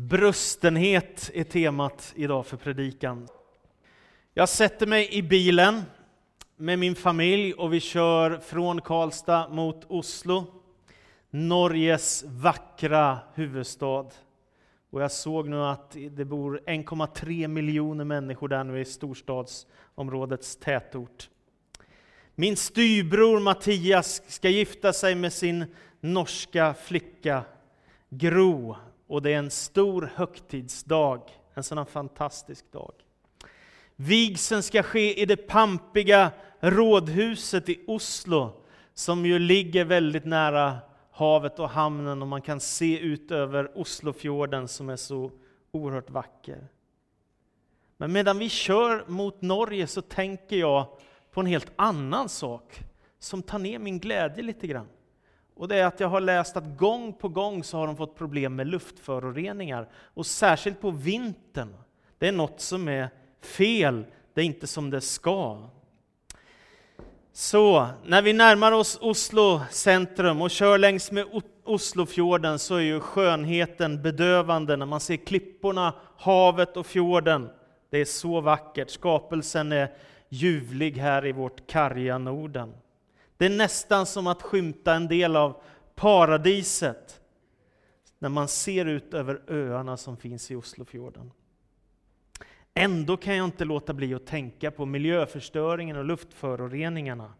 Brustenhet är temat idag för predikan. Jag sätter mig i bilen med min familj och vi kör från Karlstad mot Oslo, Norges vackra huvudstad. Och jag såg nu att det bor 1,3 miljoner människor där nu i storstadsområdets tätort. Min styrbror Mattias ska gifta sig med sin norska flicka Gro och det är en stor högtidsdag, en sådan fantastisk dag. Vigseln ska ske i det pampiga rådhuset i Oslo, som ju ligger väldigt nära havet och hamnen och man kan se ut över Oslofjorden som är så oerhört vacker. Men medan vi kör mot Norge så tänker jag på en helt annan sak som tar ner min glädje lite grann. Och det är att jag har läst att gång på gång så har de fått problem med luftföroreningar. Och särskilt på vintern. Det är något som är fel, det är inte som det ska. Så när vi närmar oss Oslo centrum och kör längs med Oslofjorden så är ju skönheten bedövande när man ser klipporna, havet och fjorden. Det är så vackert. Skapelsen är ljuvlig här i vårt karga Norden. Det är nästan som att skymta en del av paradiset när man ser ut över öarna som finns i Oslofjorden. Ändå kan jag inte låta bli att tänka på miljöförstöringen och luftföroreningarna.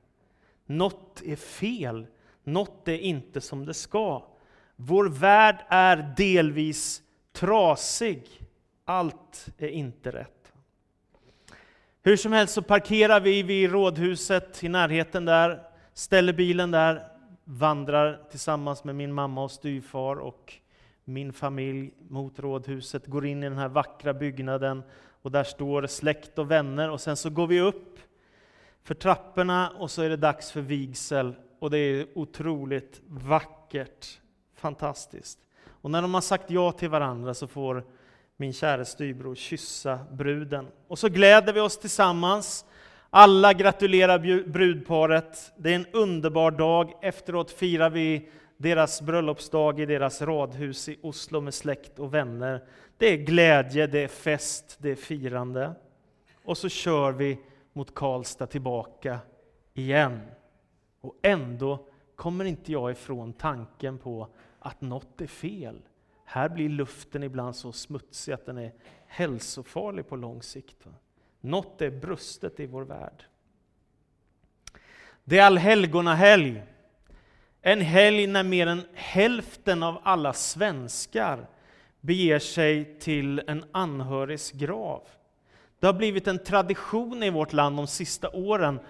Något är fel, något är inte som det ska. Vår värld är delvis trasig, allt är inte rätt. Hur som helst så parkerar vi vid rådhuset i närheten där, ställer bilen där, vandrar tillsammans med min mamma och styvfar och min familj mot rådhuset, går in i den här vackra byggnaden och där står släkt och vänner och sen så går vi upp för trapporna och så är det dags för vigsel och det är otroligt vackert, fantastiskt. Och när de har sagt ja till varandra så får min kära styvbror kyssa bruden. Och så gläder vi oss tillsammans. Alla gratulerar brudparet. Det är en underbar dag. Efteråt firar vi deras bröllopsdag i deras radhus i Oslo med släkt och vänner. Det är glädje, det är fest, det är firande. Och så kör vi mot Karlstad tillbaka igen. Och ändå kommer inte jag ifrån tanken på att något är fel. Här blir luften ibland så smutsig att den är hälsofarlig på lång sikt. Något är brustet i vår värld. Det är allhelgonahelg. En helg när mer än hälften av alla svenskar beger sig till en anhörigs grav. Det har blivit en tradition i vårt land de sista åren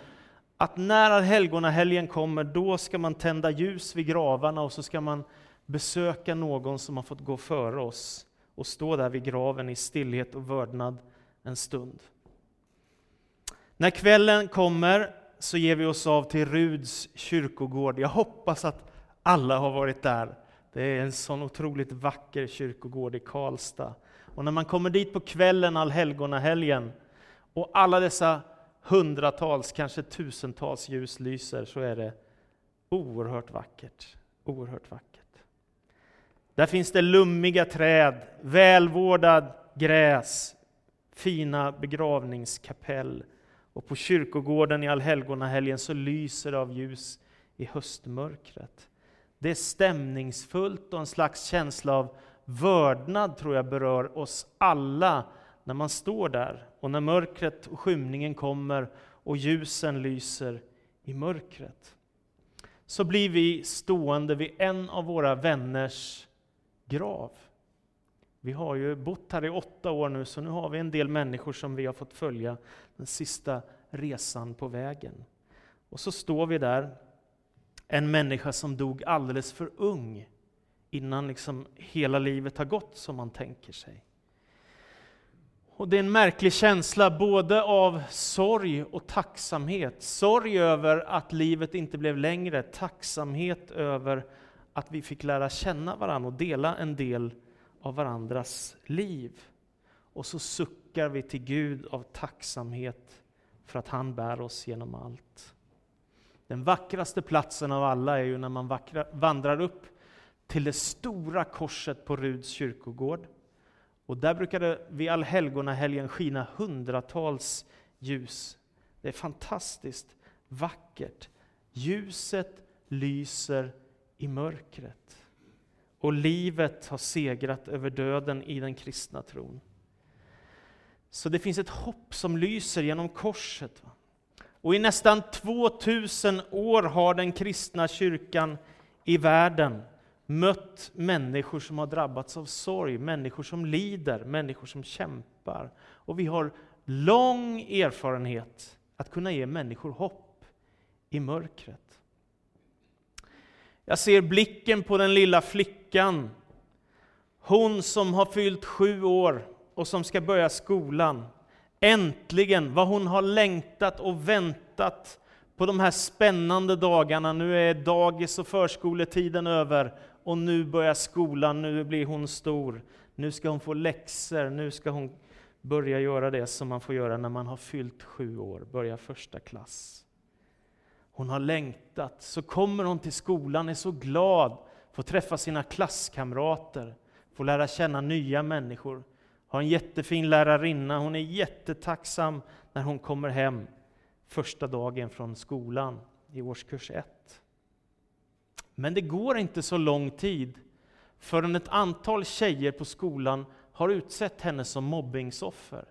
att när allhelgonahelgen kommer, då ska man tända ljus vid gravarna och så ska man besöka någon som har fått gå före oss och stå där vid graven i stillhet och vördnad en stund. När kvällen kommer så ger vi oss av till Ruds kyrkogård. Jag hoppas att alla har varit där. Det är en sån otroligt vacker kyrkogård i Karlstad. Och när man kommer dit på kvällen allhelgonahelgen och alla dessa hundratals, kanske tusentals ljus lyser så är det oerhört vackert. Oerhört vackert. Där finns det lummiga träd, välvårdad gräs, fina begravningskapell. Och på kyrkogården i allhelgonahelgen så lyser det av ljus i höstmörkret. Det är stämningsfullt och en slags känsla av vördnad tror jag berör oss alla när man står där och när mörkret och skymningen kommer och ljusen lyser i mörkret. Så blir vi stående vid en av våra vänners grav. Vi har ju bott här i åtta år nu, så nu har vi en del människor som vi har fått följa den sista resan på vägen. Och så står vi där, en människa som dog alldeles för ung, innan liksom hela livet har gått som man tänker sig. Och Det är en märklig känsla både av sorg och tacksamhet. Sorg över att livet inte blev längre, tacksamhet över att vi fick lära känna varandra och dela en del av varandras liv. Och så suckar vi till Gud av tacksamhet för att han bär oss genom allt. Den vackraste platsen av alla är ju när man vandrar upp till det stora korset på Ruds kyrkogård. Och där brukade vid allhelgonahelgen skina hundratals ljus. Det är fantastiskt vackert. Ljuset lyser i mörkret. Och livet har segrat över döden i den kristna tron. Så det finns ett hopp som lyser genom korset. Och i nästan 2000 år har den kristna kyrkan i världen mött människor som har drabbats av sorg, människor som lider, människor som kämpar. Och vi har lång erfarenhet att kunna ge människor hopp i mörkret. Jag ser blicken på den lilla flickan, hon som har fyllt sju år och som ska börja skolan. Äntligen, vad hon har längtat och väntat på de här spännande dagarna. Nu är dagis och förskoletiden över och nu börjar skolan, nu blir hon stor. Nu ska hon få läxor, nu ska hon börja göra det som man får göra när man har fyllt sju år, börja första klass. Hon har längtat, så kommer hon till skolan, är så glad, får träffa sina klasskamrater, får lära känna nya människor, har en jättefin lärarinna, hon är jättetacksam när hon kommer hem första dagen från skolan i årskurs 1. Men det går inte så lång tid förrän ett antal tjejer på skolan har utsett henne som mobbingsoffer.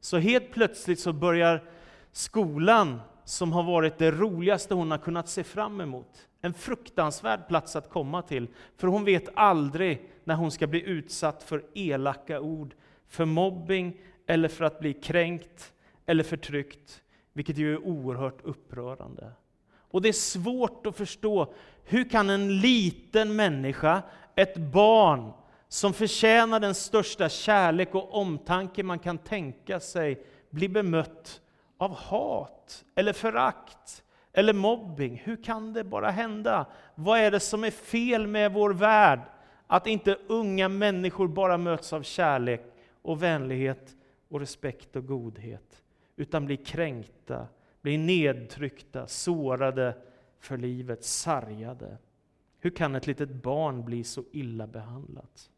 Så helt plötsligt så börjar skolan, som har varit det roligaste hon har kunnat se fram emot, en fruktansvärd plats att komma till, för hon vet aldrig när hon ska bli utsatt för elaka ord, för mobbing eller för att bli kränkt eller förtryckt, vilket ju är oerhört upprörande. Och det är svårt att förstå, hur kan en liten människa, ett barn, som förtjänar den största kärlek och omtanke man kan tänka sig, bli bemött av hat eller förakt eller mobbing. Hur kan det bara hända? Vad är det som är fel med vår värld? Att inte unga människor bara möts av kärlek och vänlighet och respekt och godhet, utan blir kränkta, blir nedtryckta, sårade för livet, sargade. Hur kan ett litet barn bli så illa behandlat?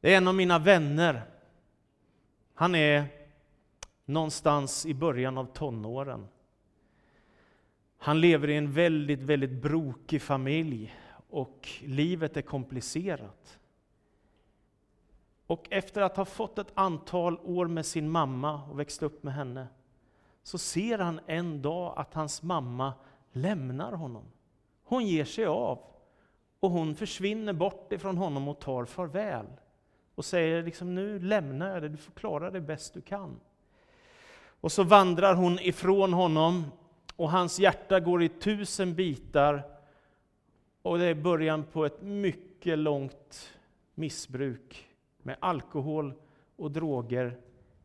Det är en av mina vänner. Han är någonstans i början av tonåren. Han lever i en väldigt, väldigt brokig familj och livet är komplicerat. Och efter att ha fått ett antal år med sin mamma och växt upp med henne, så ser han en dag att hans mamma lämnar honom. Hon ger sig av och hon försvinner bort ifrån honom och tar farväl. Och säger liksom, nu lämnar jag dig, du får klara dig bäst du kan. Och så vandrar hon ifrån honom och hans hjärta går i tusen bitar. Och det är början på ett mycket långt missbruk med alkohol och droger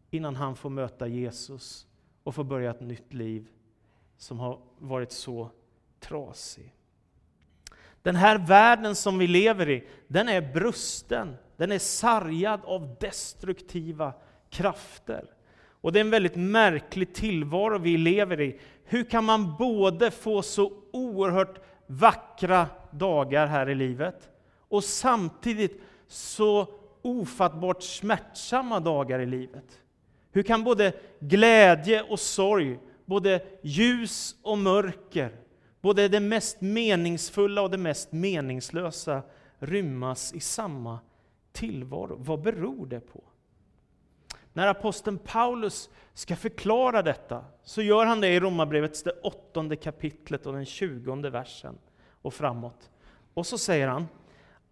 innan han får möta Jesus och får börja ett nytt liv som har varit så trasig. Den här världen som vi lever i, den är brusten. Den är sargad av destruktiva krafter. Och det är en väldigt märklig tillvaro vi lever i. Hur kan man både få så oerhört vackra dagar här i livet och samtidigt så ofattbart smärtsamma dagar i livet? Hur kan både glädje och sorg, både ljus och mörker, både det mest meningsfulla och det mest meningslösa rymmas i samma tillvaro? Vad beror det på? När aposteln Paulus ska förklara detta, så gör han det i Romarbrevets det åttonde kapitlet och den tjugonde versen och framåt. Och så säger han,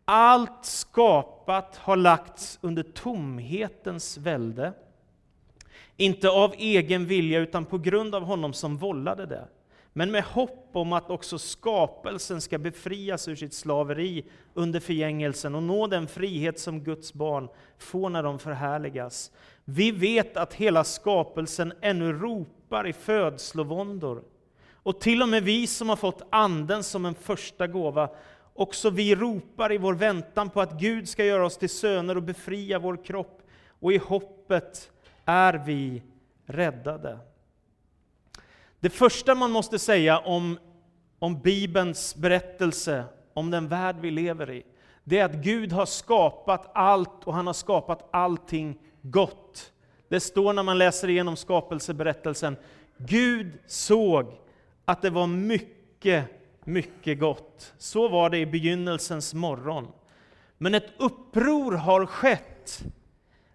allt skapat har lagts under tomhetens välde, inte av egen vilja utan på grund av honom som vållade det men med hopp om att också skapelsen ska befrias ur sitt slaveri under förgängelsen och nå den frihet som Guds barn får när de förhärligas. Vi vet att hela skapelsen ännu ropar i födslovåndor. Och till och med vi som har fått Anden som en första gåva, också vi ropar i vår väntan på att Gud ska göra oss till söner och befria vår kropp. Och i hoppet är vi räddade. Det första man måste säga om, om Bibelns berättelse om den värld vi lever i, det är att Gud har skapat allt och han har skapat allting gott. Det står när man läser igenom skapelseberättelsen, Gud såg att det var mycket, mycket gott. Så var det i begynnelsens morgon. Men ett uppror har skett.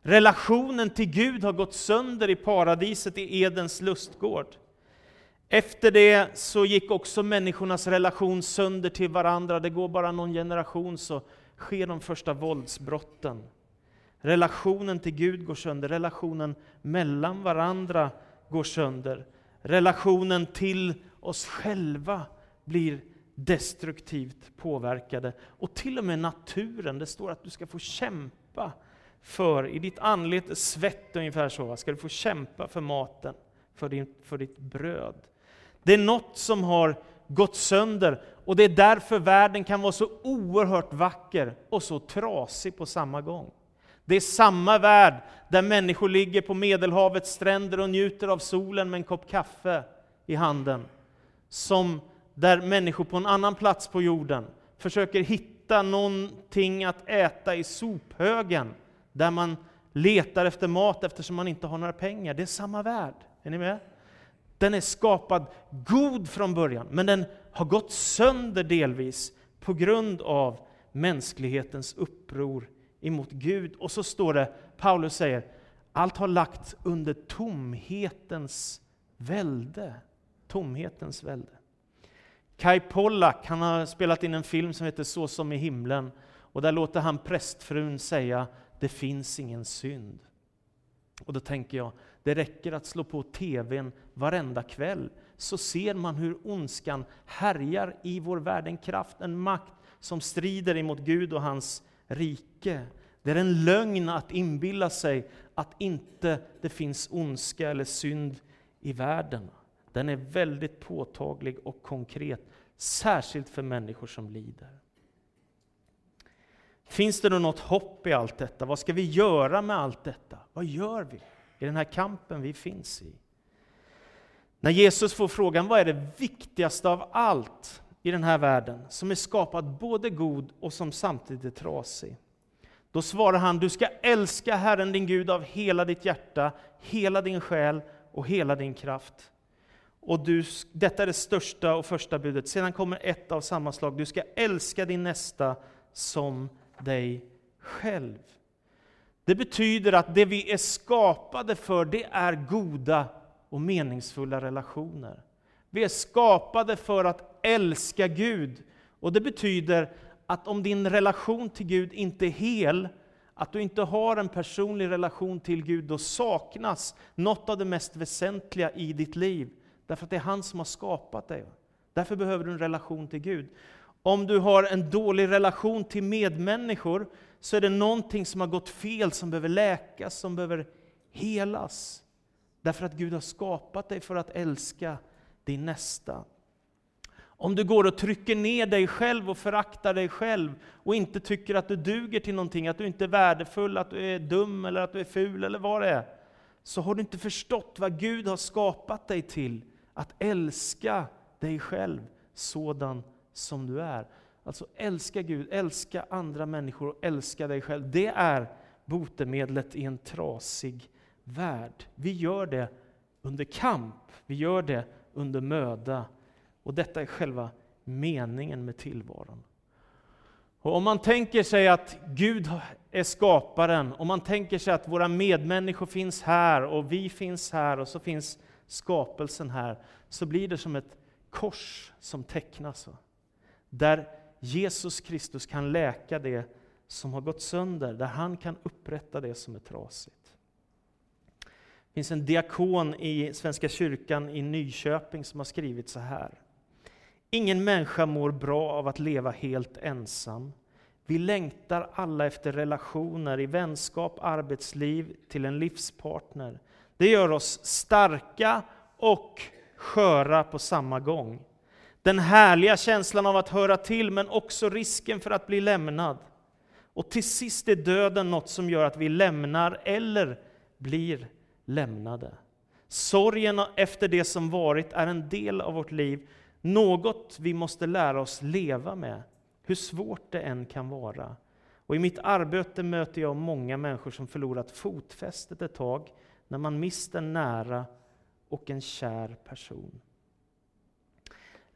Relationen till Gud har gått sönder i paradiset i Edens lustgård. Efter det så gick också människornas relation sönder till varandra. Det går bara någon generation så sker de första våldsbrotten. Relationen till Gud går sönder, relationen mellan varandra går sönder. Relationen till oss själva blir destruktivt påverkade. Och till och med naturen, det står att du ska få kämpa för, i ditt anlete svett ungefär så, ska du få kämpa för maten, för, din, för ditt bröd. Det är något som har gått sönder och det är därför världen kan vara så oerhört vacker och så trasig på samma gång. Det är samma värld där människor ligger på Medelhavets stränder och njuter av solen med en kopp kaffe i handen. Som där människor på en annan plats på jorden försöker hitta någonting att äta i sophögen, där man letar efter mat eftersom man inte har några pengar. Det är samma värld. Är ni med? Den är skapad god från början, men den har gått sönder delvis på grund av mänsklighetens uppror emot Gud. Och så står det, Paulus säger, allt har lagts under tomhetens välde. Tomhetens välde. Kai Pollak han har spelat in en film som heter Så som i himlen. Och där låter han prästfrun säga, det finns ingen synd. Och då tänker jag, det räcker att slå på TVn varenda kväll, så ser man hur ondskan härjar i vår värld. En kraft, en makt som strider emot Gud och hans rike. Det är en lögn att inbilla sig att inte det finns ondska eller synd i världen. Den är väldigt påtaglig och konkret, särskilt för människor som lider. Finns det då något hopp i allt detta? Vad ska vi göra med allt detta? Vad gör vi i den här kampen vi finns i? När Jesus får frågan vad är det viktigaste av allt i den här världen, som är skapad både god och som samtidigt är trasig. Då svarar han, du ska älska Herren din Gud av hela ditt hjärta, hela din själ och hela din kraft. Och du, detta är det största och första budet. Sedan kommer ett av samma slag, du ska älska din nästa som dig själv. Det betyder att det vi är skapade för, det är goda och meningsfulla relationer. Vi är skapade för att älska Gud. Och det betyder att om din relation till Gud inte är hel, att du inte har en personlig relation till Gud, då saknas något av det mest väsentliga i ditt liv. Därför att det är han som har skapat dig. Därför behöver du en relation till Gud. Om du har en dålig relation till medmänniskor, så är det någonting som har gått fel, som behöver läkas, som behöver helas. Därför att Gud har skapat dig för att älska din nästa. Om du går och trycker ner dig själv och föraktar dig själv och inte tycker att du duger till någonting, att du inte är värdefull, att du är dum eller att du är ful eller vad det är, så har du inte förstått vad Gud har skapat dig till. Att älska dig själv sådan som du är. Alltså älska Gud, älska andra människor och älska dig själv. Det är botemedlet i en trasig värld. Vi gör det under kamp, vi gör det under möda. Och detta är själva meningen med tillvaron. Och om man tänker sig att Gud är skaparen, om man tänker sig att våra medmänniskor finns här och vi finns här och så finns skapelsen här, så blir det som ett kors som tecknas. Där Jesus Kristus kan läka det som har gått sönder, där han kan upprätta det som är trasigt. Det finns en diakon i Svenska kyrkan i Nyköping som har skrivit så här. Ingen människa mår bra av att leva helt ensam. Vi längtar alla efter relationer i vänskap, arbetsliv, till en livspartner. Det gör oss starka och sköra på samma gång. Den härliga känslan av att höra till, men också risken för att bli lämnad. Och till sist är döden något som gör att vi lämnar eller blir lämnade. Sorgen efter det som varit är en del av vårt liv, något vi måste lära oss leva med, hur svårt det än kan vara. Och I mitt arbete möter jag många människor som förlorat fotfästet ett tag när man mist en nära och en kär person.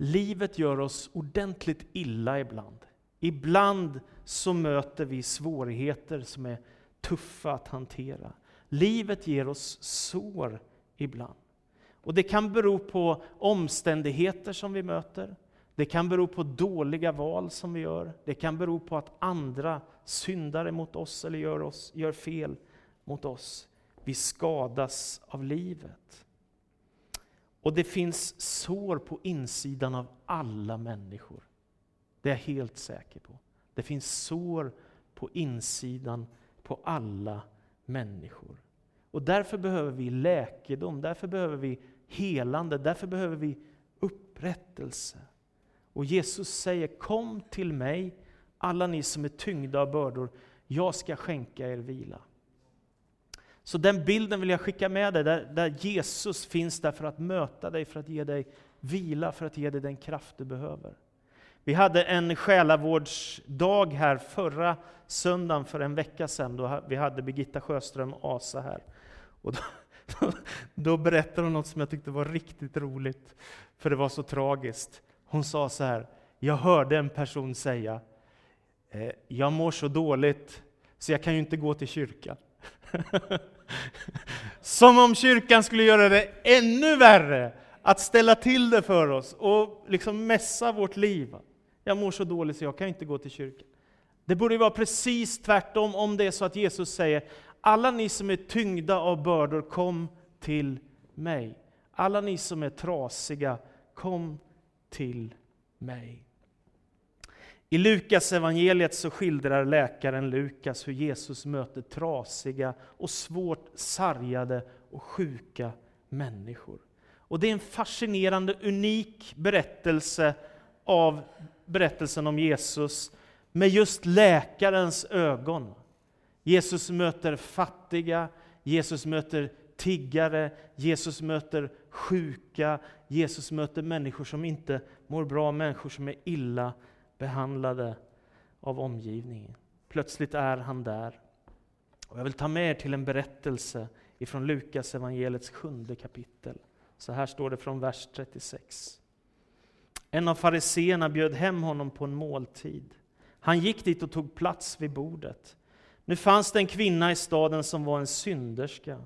Livet gör oss ordentligt illa ibland. Ibland så möter vi svårigheter som är tuffa att hantera. Livet ger oss sår ibland. Och Det kan bero på omständigheter som vi möter. Det kan bero på dåliga val som vi gör. Det kan bero på att andra syndar mot oss eller gör, oss, gör fel mot oss. Vi skadas av livet. Och det finns sår på insidan av alla människor. Det är jag helt säker på. Det finns sår på insidan på alla människor. Och därför behöver vi läkedom, därför behöver vi helande, därför behöver vi upprättelse. Och Jesus säger Kom till mig, alla ni som är tyngda av bördor, jag ska skänka er vila. Så den bilden vill jag skicka med dig, där, där Jesus finns där för att möta dig, för att ge dig vila, för att ge dig den kraft du behöver. Vi hade en själavårdsdag här förra söndagen för en vecka sedan, då vi hade Birgitta Sjöström Asa här. Och då, då berättade hon något som jag tyckte var riktigt roligt, för det var så tragiskt. Hon sa så här, jag hörde en person säga, eh, jag mår så dåligt så jag kan ju inte gå till kyrkan. Som om kyrkan skulle göra det ännu värre att ställa till det för oss och liksom mässa vårt liv. Jag mår så dåligt så jag kan inte gå till kyrkan. Det borde vara precis tvärtom om det är så att Jesus säger alla ni som är tyngda av bördor, kom till mig. Alla ni som är trasiga, kom till mig. I Lukas evangeliet så skildrar läkaren Lukas hur Jesus möter trasiga och svårt sargade och sjuka människor. Och Det är en fascinerande, unik berättelse av berättelsen om Jesus med just läkarens ögon. Jesus möter fattiga, Jesus möter tiggare, Jesus möter sjuka, Jesus möter människor som inte mår bra, människor som är illa behandlade av omgivningen. Plötsligt är han där. Och jag vill ta med er till en berättelse ifrån Lukas evangeliets sjunde kapitel. Så här står det från vers 36. En av fariseerna bjöd hem honom på en måltid. Han gick dit och tog plats vid bordet. Nu fanns det en kvinna i staden som var en synderska.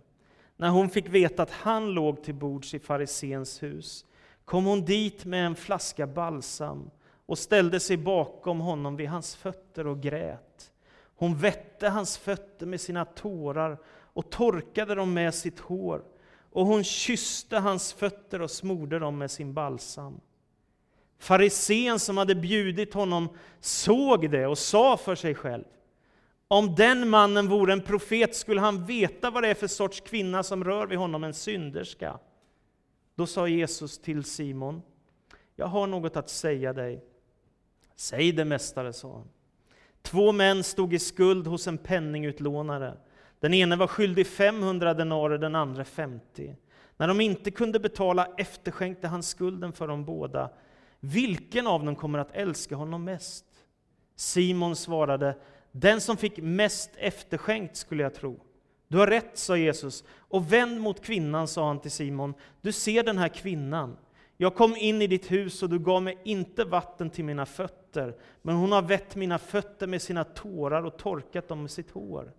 När hon fick veta att han låg till bords i farisens hus kom hon dit med en flaska balsam och ställde sig bakom honom vid hans fötter och grät. Hon vette hans fötter med sina tårar och torkade dem med sitt hår, och hon kysste hans fötter och smorde dem med sin balsam. Farisén som hade bjudit honom såg det och sa för sig själv, om den mannen vore en profet skulle han veta vad det är för sorts kvinna som rör vid honom, en synderska. Då sa Jesus till Simon, jag har något att säga dig. Säg det, mästare, sa han. Två män stod i skuld hos en penningutlånare. Den ene var skyldig 500 denarer, den andra 50. När de inte kunde betala efterskänkte han skulden för dem båda. Vilken av dem kommer att älska honom mest? Simon svarade, den som fick mest efterskänkt skulle jag tro. Du har rätt, sa Jesus, och vänd mot kvinnan, sa han till Simon. Du ser den här kvinnan. Jag kom in i ditt hus och du gav mig inte vatten till mina fötter, men hon har vätt mina fötter med sina tårar och torkat dem med sitt hår.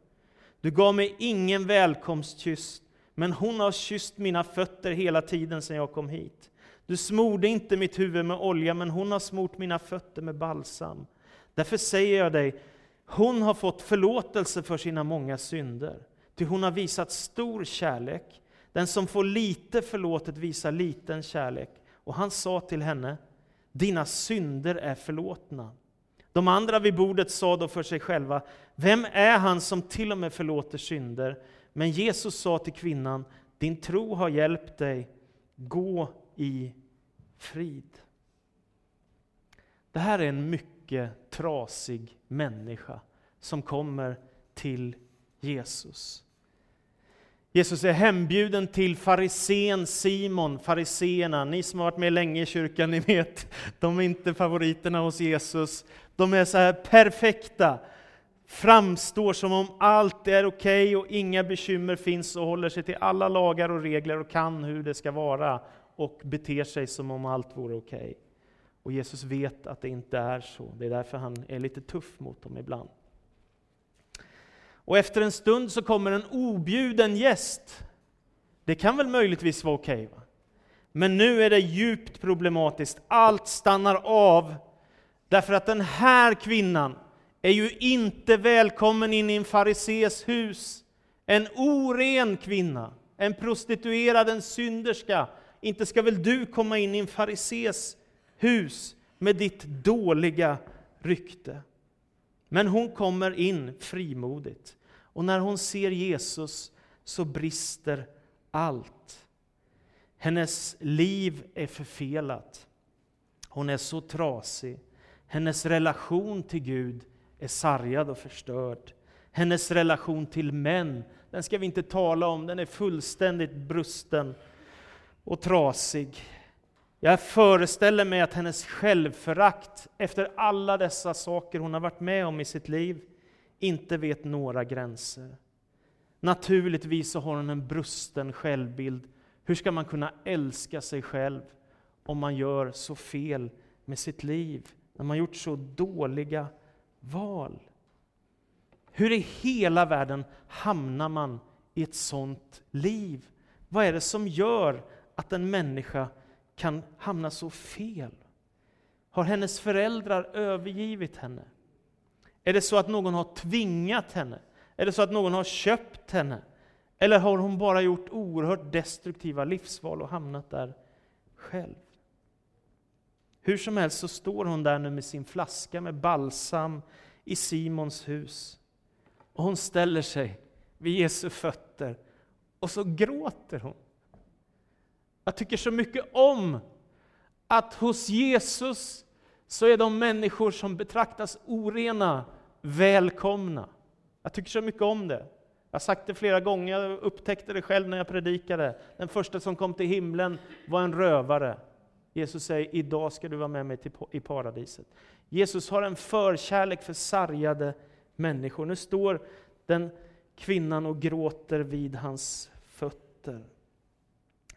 Du gav mig ingen välkomstkyss, men hon har kysst mina fötter hela tiden sedan jag kom hit. Du smorde inte mitt huvud med olja, men hon har smort mina fötter med balsam. Därför säger jag dig, hon har fått förlåtelse för sina många synder, ty hon har visat stor kärlek. Den som får lite förlåtet visar liten kärlek. Och han sa till henne, dina synder är förlåtna. De andra vid bordet sa då för sig själva, vem är han som till och med förlåter synder? Men Jesus sa till kvinnan, din tro har hjälpt dig, gå i frid. Det här är en mycket trasig människa som kommer till Jesus. Jesus är hembjuden till farisén Simon, fariseerna. Ni som har varit med länge i kyrkan, ni vet, de är inte favoriterna hos Jesus. De är så här perfekta. framstår som om allt är okej okay och inga bekymmer finns och håller sig till alla lagar och regler och kan hur det ska vara och beter sig som om allt vore okej. Okay. Och Jesus vet att det inte är så. Det är därför han är lite tuff mot dem ibland. Och efter en stund så kommer en objuden gäst. Det kan väl möjligtvis vara okej? Okay, Men nu är det djupt problematiskt. Allt stannar av därför att den här kvinnan är ju inte välkommen in i en farises hus. En oren kvinna, en prostituerad, en synderska. Inte ska väl du komma in i en farises hus med ditt dåliga rykte? Men hon kommer in frimodigt. Och när hon ser Jesus så brister allt. Hennes liv är förfelat. Hon är så trasig. Hennes relation till Gud är sargad och förstörd. Hennes relation till män, den ska vi inte tala om, den är fullständigt brusten och trasig. Jag föreställer mig att hennes självförakt efter alla dessa saker hon har varit med om i sitt liv inte vet några gränser. Naturligtvis så har hon en brusten självbild. Hur ska man kunna älska sig själv om man gör så fel med sitt liv? När man gjort så dåliga val. Hur i hela världen hamnar man i ett sånt liv? Vad är det som gör att en människa kan hamna så fel? Har hennes föräldrar övergivit henne? Är det så att någon har tvingat henne? Är det så att någon har köpt henne? Eller har hon bara gjort oerhört destruktiva livsval och hamnat där själv? Hur som helst så står hon där nu med sin flaska med balsam i Simons hus. Och hon ställer sig vid Jesu fötter och så gråter hon. Jag tycker så mycket om att hos Jesus så är de människor som betraktas orena välkomna. Jag tycker så mycket om det. Jag har sagt det flera gånger, jag upptäckte det själv när jag predikade. Den första som kom till himlen var en rövare. Jesus säger, idag ska du vara med mig till, i paradiset. Jesus har en förkärlek för sargade människor. Nu står den kvinnan och gråter vid hans fötter.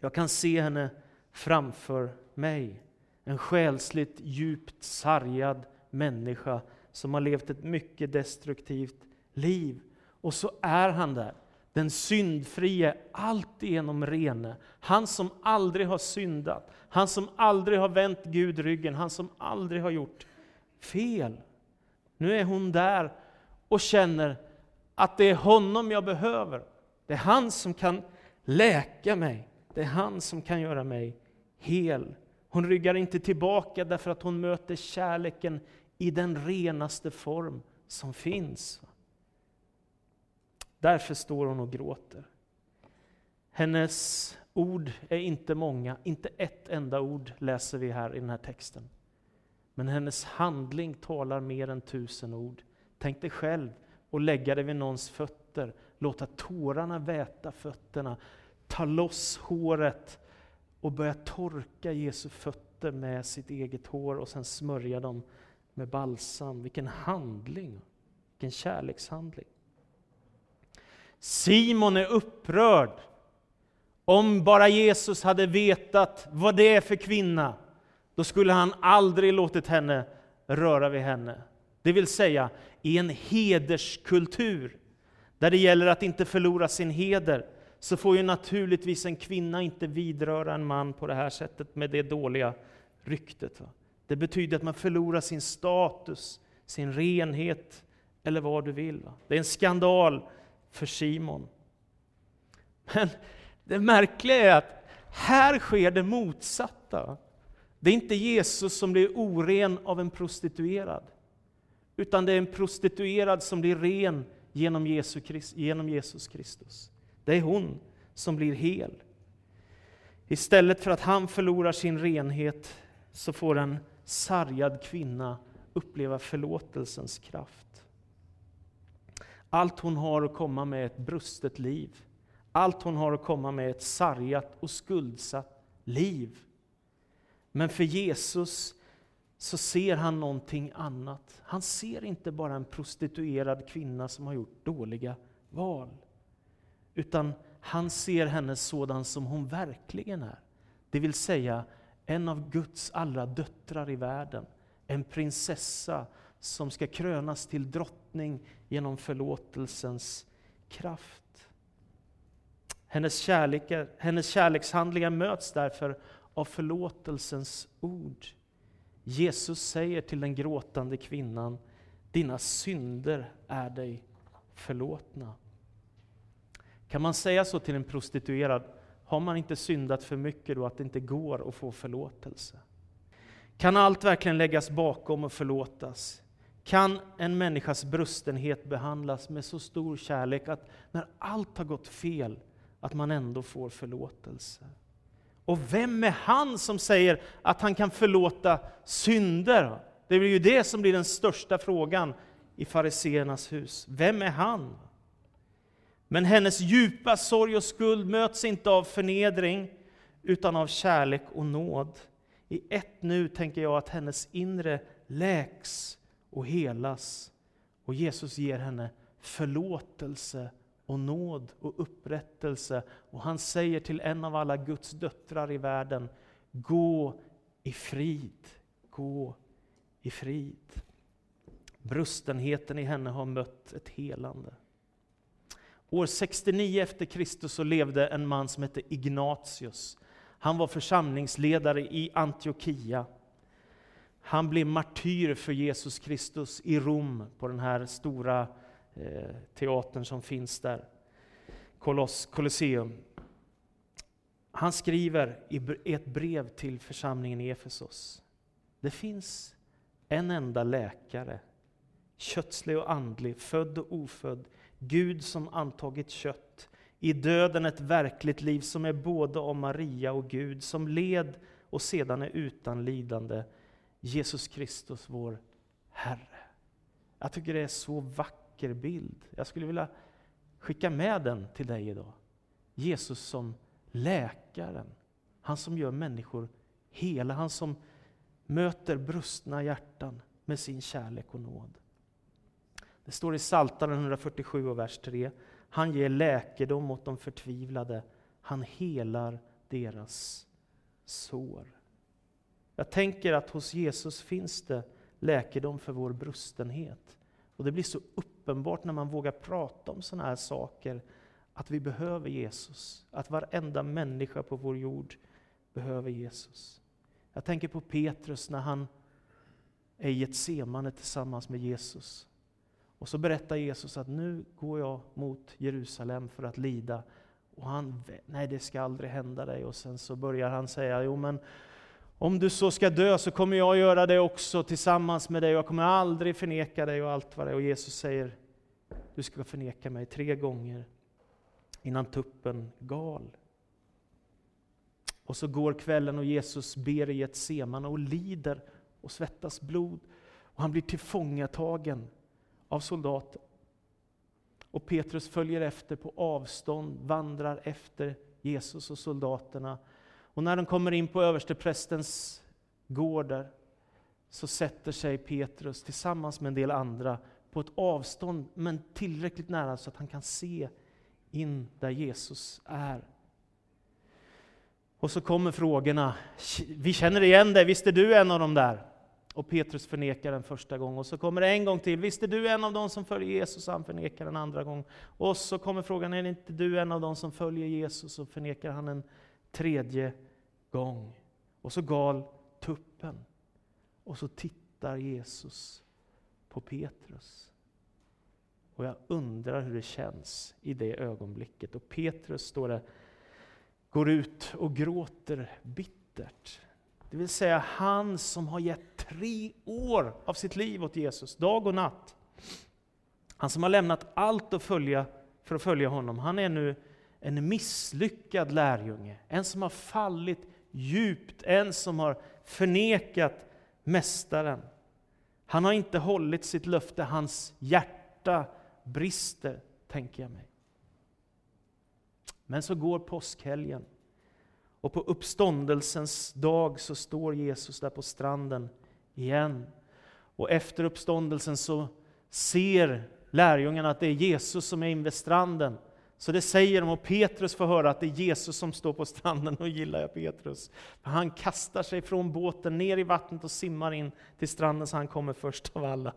Jag kan se henne framför mig. En själsligt djupt sargad människa som har levt ett mycket destruktivt liv. Och så är han där, den syndfrie, alltigenom rene. Han som aldrig har syndat, han som aldrig har vänt Gud ryggen, han som aldrig har gjort fel. Nu är hon där och känner att det är honom jag behöver. Det är han som kan läka mig. Det är han som kan göra mig hel. Hon ryggar inte tillbaka därför att hon möter kärleken i den renaste form som finns. Därför står hon och gråter. Hennes ord är inte många, inte ett enda ord läser vi här i den här texten. Men hennes handling talar mer än tusen ord. Tänk dig själv att lägga dig vid någons fötter, låta tårarna väta fötterna, ta loss håret och börja torka Jesu fötter med sitt eget hår och sen smörja dem med balsam. Vilken handling! Vilken kärlekshandling. Simon är upprörd. Om bara Jesus hade vetat vad det är för kvinna, då skulle han aldrig låtit henne röra vid henne. Det vill säga, i en hederskultur, där det gäller att inte förlora sin heder, så får ju naturligtvis en kvinna inte vidröra en man på det här sättet med det dåliga ryktet. Det betyder att man förlorar sin status, sin renhet, eller vad du vill. Det är en skandal för Simon. Men det märkliga är att här sker det motsatta. Det är inte Jesus som blir oren av en prostituerad, utan det är en prostituerad som blir ren genom, Jesus Kristus. Det är hon som blir hel. Istället för att han förlorar sin renhet så får en sargad kvinna uppleva förlåtelsens kraft. Allt hon har att komma med är ett brustet liv. Allt hon har att komma med är ett sargat och skuldsatt liv. Men för Jesus så ser han någonting annat. Han ser inte bara en prostituerad kvinna som har gjort dåliga val. Utan han ser henne sådan som hon verkligen är. Det vill säga en av Guds allra döttrar i världen. En prinsessa som ska krönas till drottning genom förlåtelsens kraft. Hennes, kärlek, hennes kärlekshandlingar möts därför av förlåtelsens ord. Jesus säger till den gråtande kvinnan, dina synder är dig förlåtna. Kan man säga så till en prostituerad? Har man inte syndat för mycket då att det inte går att få förlåtelse? Kan allt verkligen läggas bakom och förlåtas? Kan en människas brustenhet behandlas med så stor kärlek att när allt har gått fel, att man ändå får förlåtelse? Och vem är han som säger att han kan förlåta synder? Det blir ju det som blir den största frågan i fariseernas hus. Vem är han? Men hennes djupa sorg och skuld möts inte av förnedring, utan av kärlek och nåd. I ett nu tänker jag att hennes inre läks och helas, och Jesus ger henne förlåtelse och nåd och upprättelse. Och han säger till en av alla Guds döttrar i världen, gå i frid, gå i frid. Brustenheten i henne har mött ett helande. År 69 efter Kristus så levde en man som hette Ignatius. Han var församlingsledare i Antiochia. Han blev martyr för Jesus Kristus i Rom, på den här stora eh, teatern som finns där, Koloss, Colosseum. Han skriver i ett brev till församlingen i Efesos. Det finns en enda läkare, kötslig och andlig, född och ofödd, Gud som antagit kött, i döden ett verkligt liv som är både om Maria och Gud, som led och sedan är utan lidande, Jesus Kristus vår Herre. Jag tycker det är så vacker bild. Jag skulle vilja skicka med den till dig idag. Jesus som läkaren, han som gör människor hela, han som möter brustna hjärtan med sin kärlek och nåd. Det står i Psaltaren 147 och vers 3. Han ger läkedom åt de förtvivlade. Han helar deras sår. Jag tänker att hos Jesus finns det läkedom för vår brustenhet. Och det blir så uppenbart när man vågar prata om sådana här saker, att vi behöver Jesus. Att varenda människa på vår jord behöver Jesus. Jag tänker på Petrus när han är i ett semane tillsammans med Jesus. Och så berättar Jesus att nu går jag mot Jerusalem för att lida. Och han, nej det ska aldrig hända dig. Och sen så börjar han säga, jo men om du så ska dö så kommer jag göra det också tillsammans med dig. Jag kommer aldrig förneka dig och allt vad det är. Och Jesus säger, du ska förneka mig tre gånger innan tuppen gal. Och så går kvällen och Jesus ber i ett semane och lider och svettas blod. Och han blir tillfångatagen av soldater. Och Petrus följer efter på avstånd, vandrar efter Jesus och soldaterna. Och när de kommer in på översteprästens gårdar så sätter sig Petrus tillsammans med en del andra på ett avstånd, men tillräckligt nära så att han kan se in där Jesus är. Och så kommer frågorna. Vi känner igen dig, visst är du en av dem där? Och Petrus förnekar den första gången. Och så kommer det en gång till. Visst är du en av dem som följer Jesus? Han förnekar den andra gången. Och så kommer frågan, är inte du en av dem som följer Jesus? Och förnekar han en tredje gång. Och så gal tuppen. Och så tittar Jesus på Petrus. Och jag undrar hur det känns i det ögonblicket. Och Petrus, står det, går ut och gråter bittert. Det vill säga han som har gett tre år av sitt liv åt Jesus, dag och natt. Han som har lämnat allt att följa, för att följa honom, han är nu en misslyckad lärjunge. En som har fallit djupt, en som har förnekat Mästaren. Han har inte hållit sitt löfte, hans hjärta brister, tänker jag mig. Men så går påskhelgen. Och på uppståndelsens dag så står Jesus där på stranden igen. Och efter uppståndelsen så ser lärjungarna att det är Jesus som är invid stranden. Så det säger de, och Petrus får höra att det är Jesus som står på stranden, och gillar jag Petrus. För han kastar sig från båten ner i vattnet och simmar in till stranden så han kommer först av alla.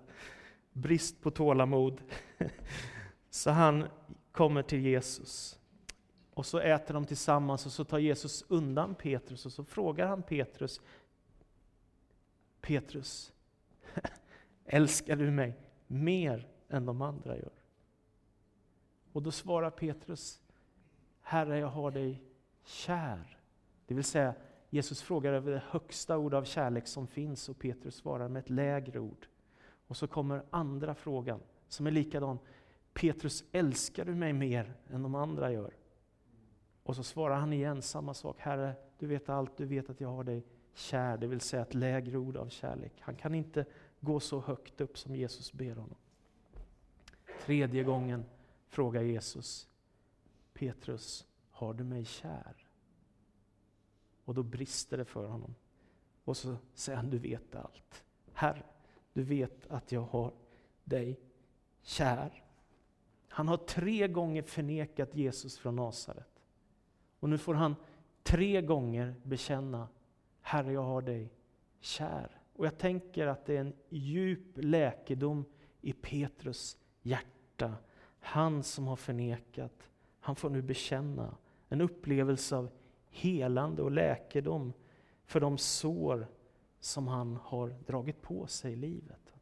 Brist på tålamod. Så han kommer till Jesus. Och så äter de tillsammans och så tar Jesus undan Petrus och så frågar han Petrus, Petrus, älskar du mig mer än de andra gör? Och då svarar Petrus, Herre, jag har dig kär. Det vill säga, Jesus frågar över det högsta ord av kärlek som finns och Petrus svarar med ett lägre ord. Och så kommer andra frågan som är likadan. Petrus, älskar du mig mer än de andra gör? Och så svarar han igen samma sak. Herre, du vet allt, du vet att jag har dig kär. Det vill säga ett lägre ord av kärlek. Han kan inte gå så högt upp som Jesus ber honom. Tredje gången frågar Jesus Petrus, har du mig kär? Och då brister det för honom. Och så säger han, du vet allt. Herre, du vet att jag har dig kär. Han har tre gånger förnekat Jesus från Nasaret. Och nu får han tre gånger bekänna, Herre jag har dig kär. Och jag tänker att det är en djup läkedom i Petrus hjärta. Han som har förnekat, han får nu bekänna en upplevelse av helande och läkedom för de sår som han har dragit på sig i livet.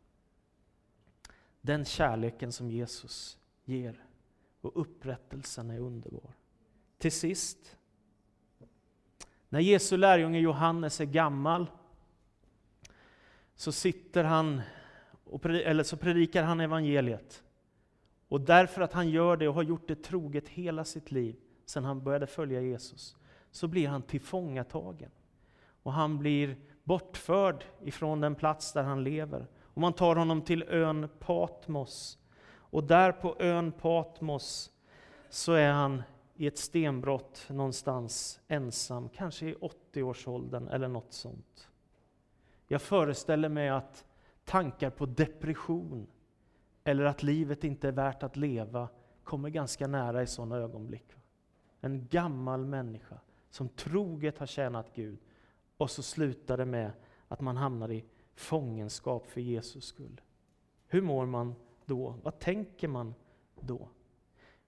Den kärleken som Jesus ger och upprättelsen är underbar. Till sist, när Jesu lärjunge Johannes är gammal så sitter han, och, eller så predikar han evangeliet. Och därför att han gör det och har gjort det troget hela sitt liv, sedan han började följa Jesus, så blir han tillfångatagen. Och han blir bortförd ifrån den plats där han lever. Och man tar honom till ön Patmos. Och där på ön Patmos så är han i ett stenbrott någonstans ensam, kanske i 80-årsåldern eller något sånt. Jag föreställer mig att tankar på depression eller att livet inte är värt att leva kommer ganska nära i sådana ögonblick. En gammal människa som troget har tjänat Gud och så slutar det med att man hamnar i fångenskap för Jesus skull. Hur mår man då? Vad tänker man då?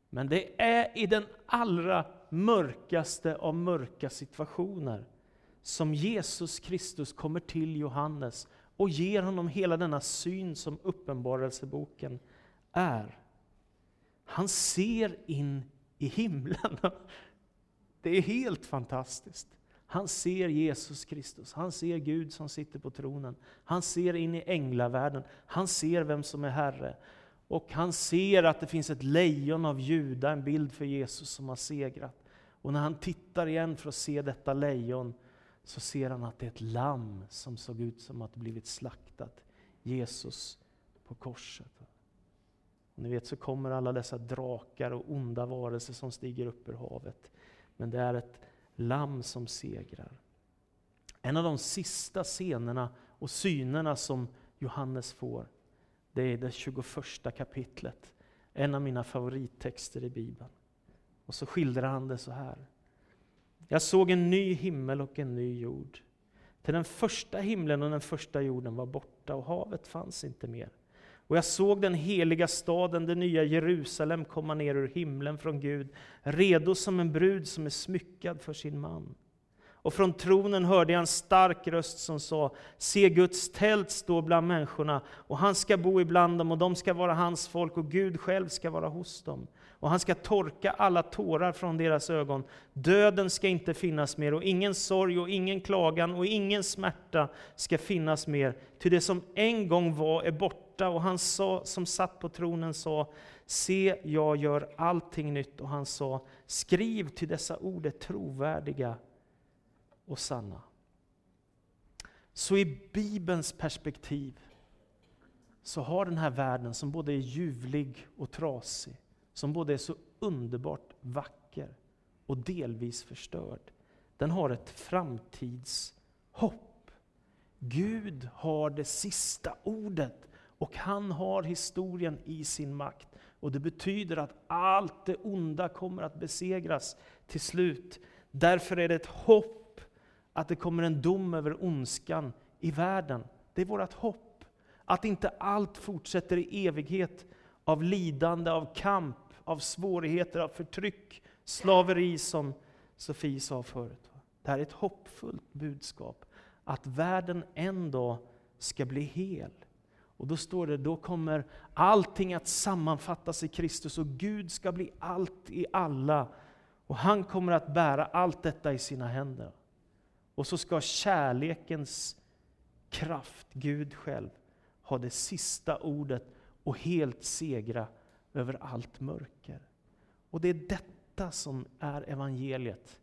Men det är i den allra mörkaste av mörka situationer som Jesus Kristus kommer till Johannes och ger honom hela denna syn som Uppenbarelseboken är. Han ser in i himlen. Det är helt fantastiskt. Han ser Jesus Kristus, han ser Gud som sitter på tronen. Han ser in i änglavärlden, han ser vem som är Herre. Och han ser att det finns ett lejon av Juda, en bild för Jesus som har segrat. Och när han tittar igen för att se detta lejon, så ser han att det är ett lamm som såg ut som att det blivit slaktat. Jesus på korset. Och ni vet så kommer alla dessa drakar och onda varelser som stiger upp ur havet. Men det är ett lamm som segrar. En av de sista scenerna och synerna som Johannes får, det är det 21 kapitlet. En av mina favorittexter i Bibeln. Och så skildrar han det så här. Jag såg en ny himmel och en ny jord. Till den första himlen och den första jorden var borta och havet fanns inte mer. Och jag såg den heliga staden, det nya Jerusalem, komma ner ur himlen från Gud, redo som en brud som är smyckad för sin man. Och från tronen hörde jag en stark röst som sa, se Guds tält stå bland människorna, och han ska bo ibland dem, och de ska vara hans folk, och Gud själv ska vara hos dem. Och han ska torka alla tårar från deras ögon. Döden ska inte finnas mer, och ingen sorg, och ingen klagan, och ingen smärta ska finnas mer, ty det som en gång var är borta. Och han sa, som satt på tronen sa, se, jag gör allting nytt. Och han sa, skriv, ty dessa ord är trovärdiga och sanna. Så i Bibelns perspektiv så har den här världen som både är ljuvlig och trasig, som både är så underbart vacker och delvis förstörd, den har ett framtidshopp. Gud har det sista ordet och han har historien i sin makt. Och Det betyder att allt det onda kommer att besegras till slut. Därför är det ett hopp att det kommer en dom över ondskan i världen. Det är vårt hopp. Att inte allt fortsätter i evighet av lidande, av kamp, av svårigheter, av förtryck, slaveri som Sofie sa förut. Det här är ett hoppfullt budskap. Att världen en dag ska bli hel. Och då står det, då kommer allting att sammanfattas i Kristus och Gud ska bli allt i alla. Och han kommer att bära allt detta i sina händer. Och så ska kärlekens kraft, Gud själv, ha det sista ordet och helt segra över allt mörker. Och det är detta som är evangeliet.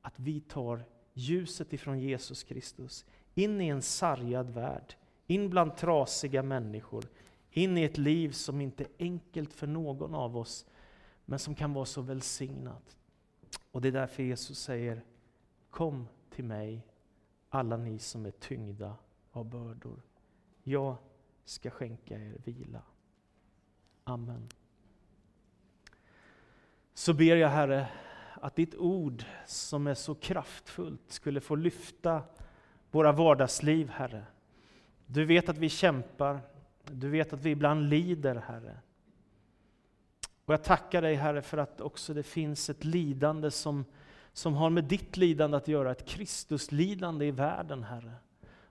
Att vi tar ljuset ifrån Jesus Kristus in i en sargad värld, in bland trasiga människor, in i ett liv som inte är enkelt för någon av oss, men som kan vara så välsignat. Och det är därför Jesus säger, kom till mig, alla ni som är tyngda av bördor. Jag ska skänka er vila. Amen. Så ber jag Herre, att ditt ord som är så kraftfullt skulle få lyfta våra vardagsliv, Herre. Du vet att vi kämpar, du vet att vi ibland lider, Herre. Och jag tackar dig, Herre, för att också det finns ett lidande som, som har med ditt lidande att göra, ett Kristuslidande i världen, Herre.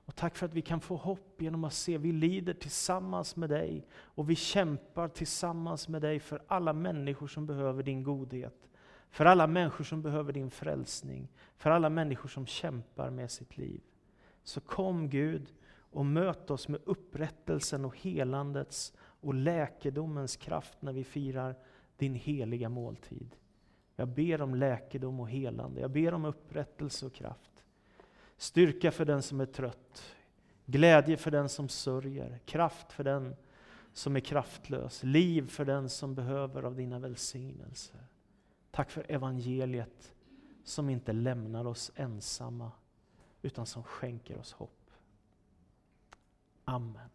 Och tack för att vi kan få hopp genom att se, vi lider tillsammans med dig och vi kämpar tillsammans med dig för alla människor som behöver din godhet. För alla människor som behöver din frälsning, för alla människor som kämpar med sitt liv. Så kom Gud och möt oss med upprättelsen och helandets och läkedomens kraft när vi firar din heliga måltid. Jag ber om läkedom och helande, jag ber om upprättelse och kraft. Styrka för den som är trött, glädje för den som sörjer, kraft för den som är kraftlös, liv för den som behöver av dina välsignelser. Tack för evangeliet som inte lämnar oss ensamma utan som skänker oss hopp. Amen.